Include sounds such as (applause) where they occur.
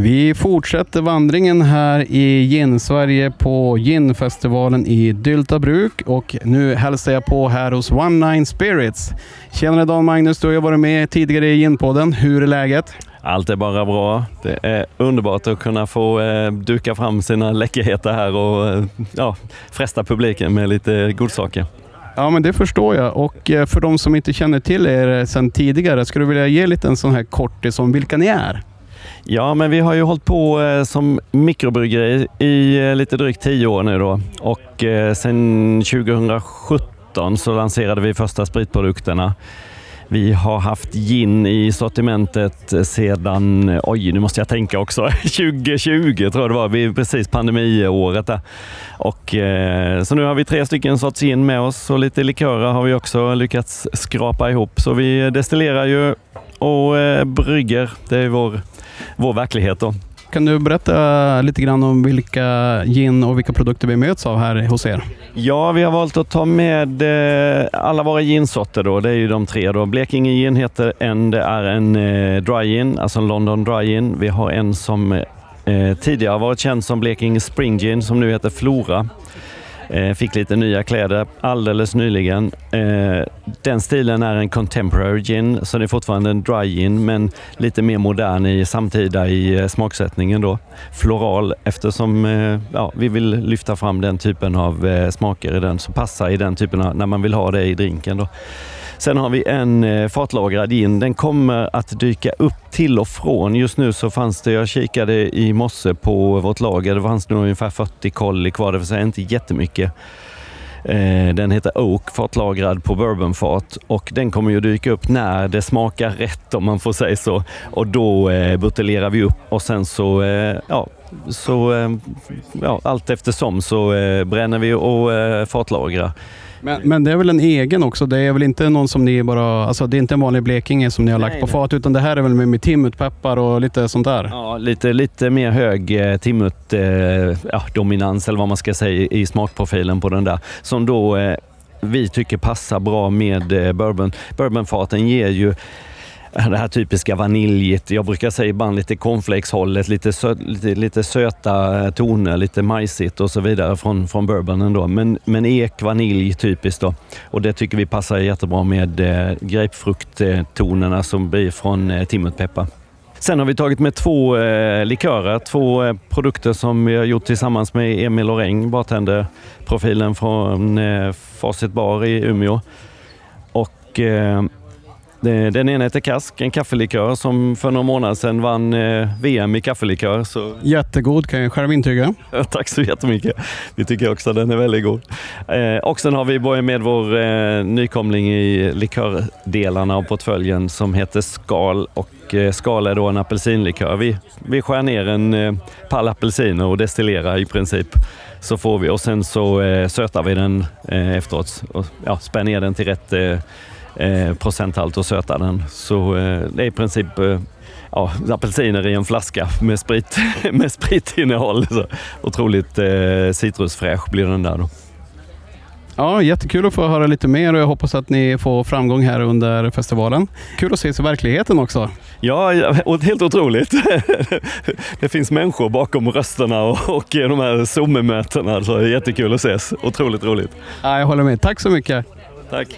Vi fortsätter vandringen här i Gin-Sverige på Ginfestivalen i Dyltabruk och nu hälsar jag på här hos One Nine Spirits. Tjenare Dan Magnus, du har ju varit med tidigare i Ginpodden. Hur är läget? Allt är bara bra. Det är underbart att kunna få eh, duka fram sina läckerheter här och eh, ja, fresta publiken med lite godsaker. Ja, men det förstår jag. Och eh, för de som inte känner till er sedan tidigare, skulle du vilja ge lite en sån här kortis om vilka ni är? Ja, men vi har ju hållit på eh, som mikrobryggeri i eh, lite drygt tio år nu då och sedan sen 2017 så lanserade vi första spritprodukterna. Vi har haft gin i sortimentet sedan, oj nu måste jag tänka också, (laughs) 2020 tror jag det var, vi precis pandemiåret där. Och, så nu har vi tre stycken sorts gin med oss och lite likörer har vi också lyckats skrapa ihop. Så vi destillerar ju och brygger, det är vår vår verklighet. Då. Kan du berätta lite grann om vilka gin och vilka produkter vi möts av här hos er? Ja, vi har valt att ta med eh, alla våra ginsorter. Då. Det är ju de tre. Då. Blekinge gin heter en. Det är en eh, dry gin, alltså en London dry gin. Vi har en som eh, tidigare varit känd som Blekinge Spring Gin som nu heter Flora. Eh, fick lite nya kläder alldeles nyligen. Eh, den stilen är en contemporary gin, så det är fortfarande en dry gin, men lite mer modern i samtida i eh, smaksättningen då. Floral eftersom eh, ja, vi vill lyfta fram den typen av eh, smaker i den som passar i den typen av, när man vill ha det i drinken. Då. Sen har vi en eh, fatlagrad gin. Den kommer att dyka upp till och från. Just nu så fanns det, jag kikade i morse på vårt lager, det fanns nog ungefär 40 kolli kvar, det vill säga inte jättemycket. Eh, den heter Oak, fatlagrad på bourbonfat och den kommer ju dyka upp när det smakar rätt om man får säga så. Och då eh, buteljerar vi upp och sen så, eh, ja, så ja, allt eftersom så bränner vi och fatlagrar. Men, men det är väl en egen också? Det är väl inte någon som ni bara... Alltså det är inte en vanlig Blekinge som ni har nej, lagt på nej. fat, utan det här är väl med, med timmutpeppar och lite sånt där? Ja, lite, lite mer hög eh, timmut eh, eller vad man ska säga i smakprofilen på den där. Som då eh, vi tycker passar bra med eh, bourbon. Bourbonfaten ger ju det här typiska vaniljigt. Jag brukar säga ibland lite cornflakes-hållet, lite, sö, lite, lite, söta eh, toner, lite majsigt och så vidare från, från bourbonen. Då. Men, men ek, vanilj typiskt då. Och det tycker vi passar jättebra med eh, grapefrukttonerna som blir från eh, timotpeppar. Sen har vi tagit med två eh, likörer, två eh, produkter som vi har gjort tillsammans med Emil Oreng, bartenderprofilen från eh, Facit Bar i Umeå. Och eh, den ena heter Kask, en kaffelikör som för några månader sedan vann eh, VM i kaffelikör. Så... Jättegod kan jag själv intyga. (laughs) Tack så jättemycket. Vi tycker också att den är väldigt god. Eh, och sen har vi börjat med vår eh, nykomling i likördelarna av portföljen som heter Skal. Och eh, Skal är då en apelsinlikör. Vi, vi skär ner en eh, pall apelsiner och destillerar i princip. Så får vi och sen så eh, sötar vi den eh, efteråt och ja, spär ner den till rätt eh, eh, procenthalt och söta den. Så eh, det är i princip eh, ja, apelsiner i en flaska med, sprit, (laughs) med spritinnehåll. Så otroligt eh, citrusfräsch blir den där. Då. Ja, jättekul att få höra lite mer och jag hoppas att ni får framgång här under festivalen. Kul att ses i verkligheten också. Ja, helt otroligt. (laughs) Det finns människor bakom rösterna och de här Zoom-mötena. Så jättekul att ses. Otroligt roligt. Ja, jag håller med. Tack så mycket. Tack.